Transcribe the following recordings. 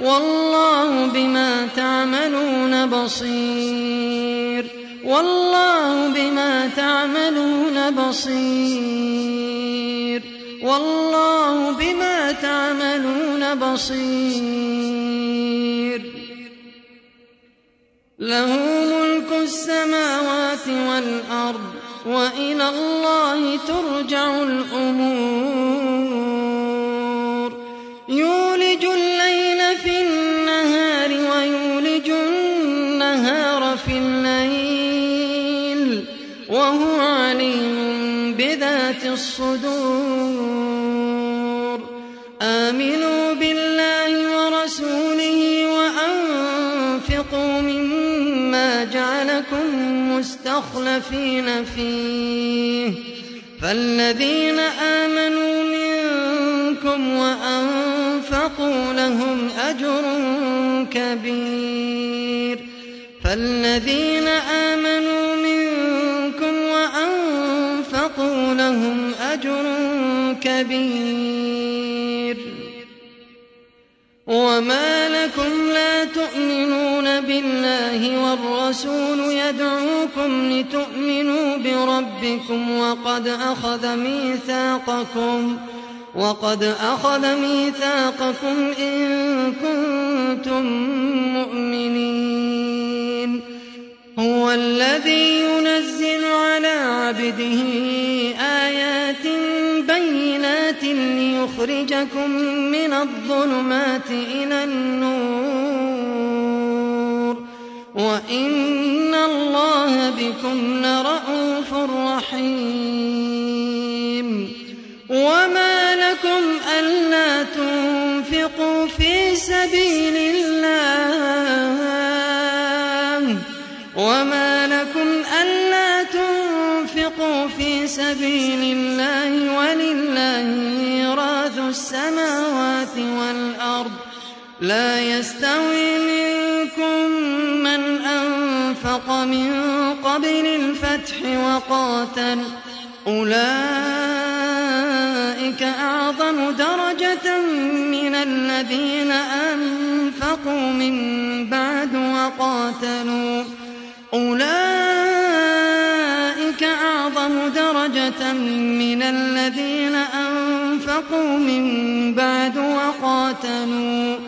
والله بما تعملون بصير. والله بما تعملون بصير. والله بما تعملون بصير. له ملك السماوات والأرض وإلى الله ترجع الأمور. الصدور. آمنوا بالله ورسوله وأنفقوا مما جعلكم مستخلفين فيه. فالذين آمنوا منكم وأنفقوا لهم أجر كبير. فالذين آمنوا لهم أجر كبير. وما لكم لا تؤمنون بالله والرسول يدعوكم لتؤمنوا بربكم وقد أخذ ميثاقكم وقد أخذ ميثاقكم إن كنتم مؤمنين. هو الذي ينزل على عبده آيات بينات ليخرجكم من الظلمات إلى النور. وإن الله بكم لرءوف رحيم. لا يستوي منكم من أنفق من قبل الفتح وقاتل. أولئك أعظم درجة من الذين أنفقوا من بعد وقاتلوا. أولئك أعظم درجة من الذين أنفقوا من بعد وقاتلوا.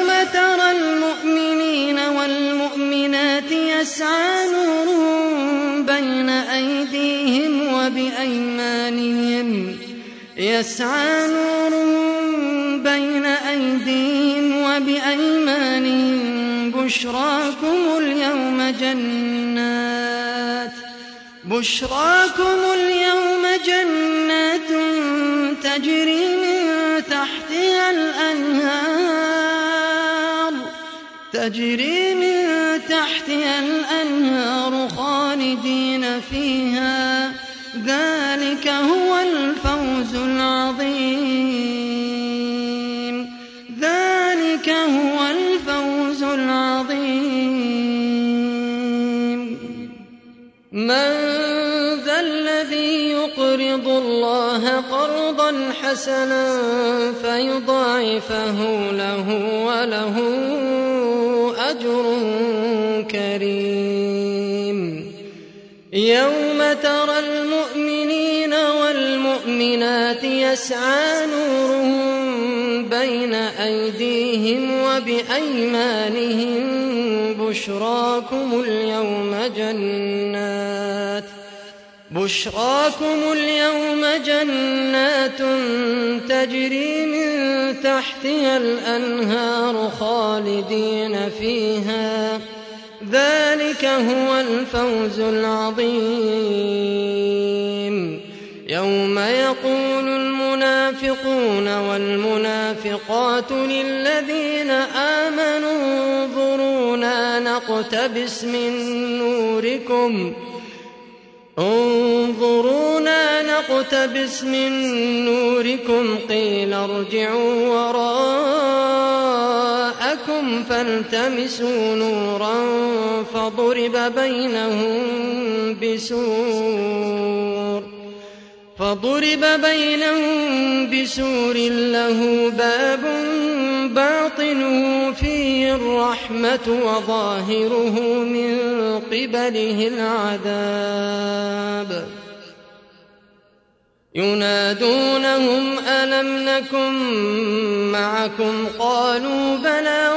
يسعى نورهم بين أيديهم وبأيمانهم. يسعى نورهم بين أيديهم وبأيمانهم. بشراكم اليوم جنات. بشراكم اليوم جنات تجري من تحتها الأنهار. تجري من تحتها الأنهار خالدين فيها. ذلك هو الفوز العظيم. ذلك هو الفوز العظيم. من ذا الذي يقرض الله قرضا حسنا فيضاعفه له وله يوم ترى المؤمنين والمؤمنات يسعى نورهم بين أيديهم وبأيمانهم بشراكم اليوم جنات بشراكم اليوم جنات تجري من تحتها الأنهار خالدين فيها ذلك هو الفوز العظيم. يوم يقول المنافقون والمنافقات للذين آمنوا انظرونا نقتبس من نوركم. انظرونا نقتبس من نوركم. قيل ارجعوا وراءكم. فالتمسوا نورا فضرب بينهم بسور فضرب بينهم بسور له باب باطنه فيه الرحمة وظاهره من قبله العذاب ينادونهم ألم نكن معكم؟ قالوا بلى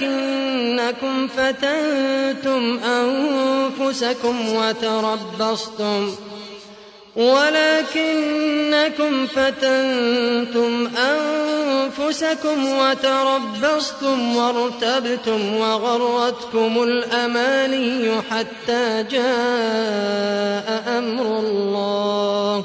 ولكنكم فتنتم أنفسكم وتربصتم. ولكنكم فتنتم أنفسكم وتربصتم وارتبتم وغرتكم الأماني حتى جاء أمر الله.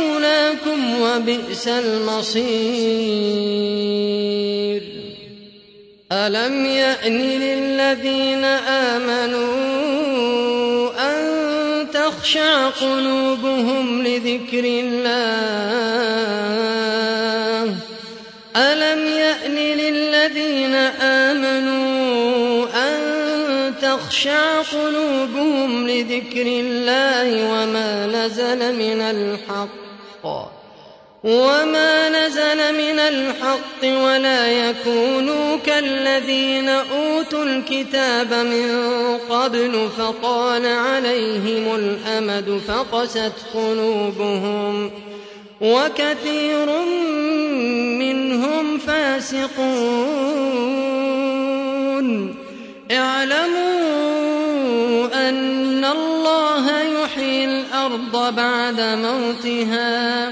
وبئس المصير. ألم يأن للذين آمنوا أن تخشع قلوبهم لذكر الله؟ ألم يأن للذين آمنوا أن تخشع قلوبهم لذكر الله وما نزل من الحق؟ وما نزل من الحق ولا يكونوا كالذين أوتوا الكتاب من قبل فطال عليهم الأمد فقست قلوبهم وكثير منهم فاسقون اعلموا أن الله يحيي الأرض بعد موتها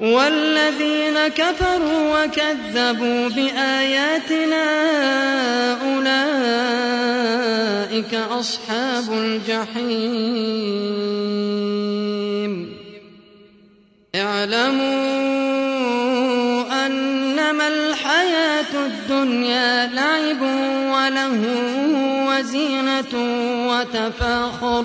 والذين كفروا وكذبوا بآياتنا أولئك أصحاب الجحيم. اعلموا أنما الحياة الدنيا لعب وله وزينة وتفاخر.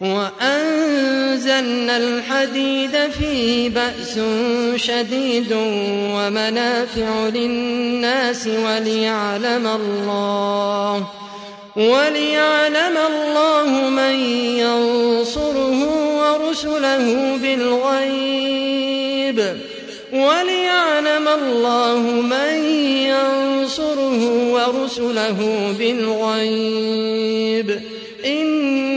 وأنزلنا الحديد فيه بأس شديد ومنافع للناس وليعلم الله وليعلم الله من ينصره ورسله بالغيب وليعلم الله من ينصره ورسله بالغيب. إن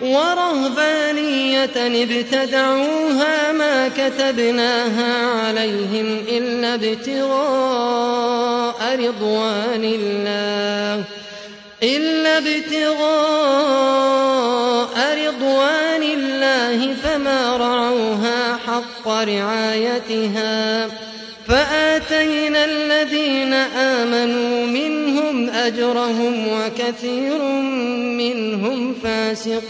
ورهبانية ابتدعوها ما كتبناها عليهم إلا ابتغاء رضوان الله. إلا ابتغاء رضوان الله فما رعوها حق رعايتها. فآتينا الذين آمنوا منهم أجرهم وكثير منهم فاسقون.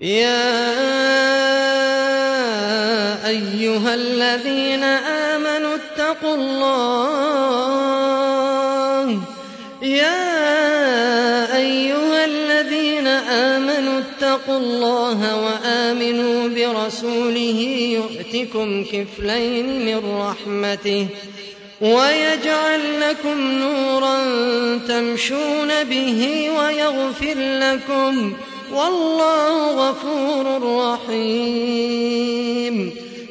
يا أيها الذين آمنوا اتقوا الله. يا اتقوا الله وآمنوا برسوله يؤتكم كفلين من رحمته ويجعل لكم نورا تمشون به ويغفر لكم والله غفور رحيم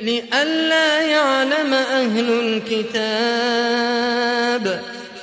لئلا يعلم أهل الكتاب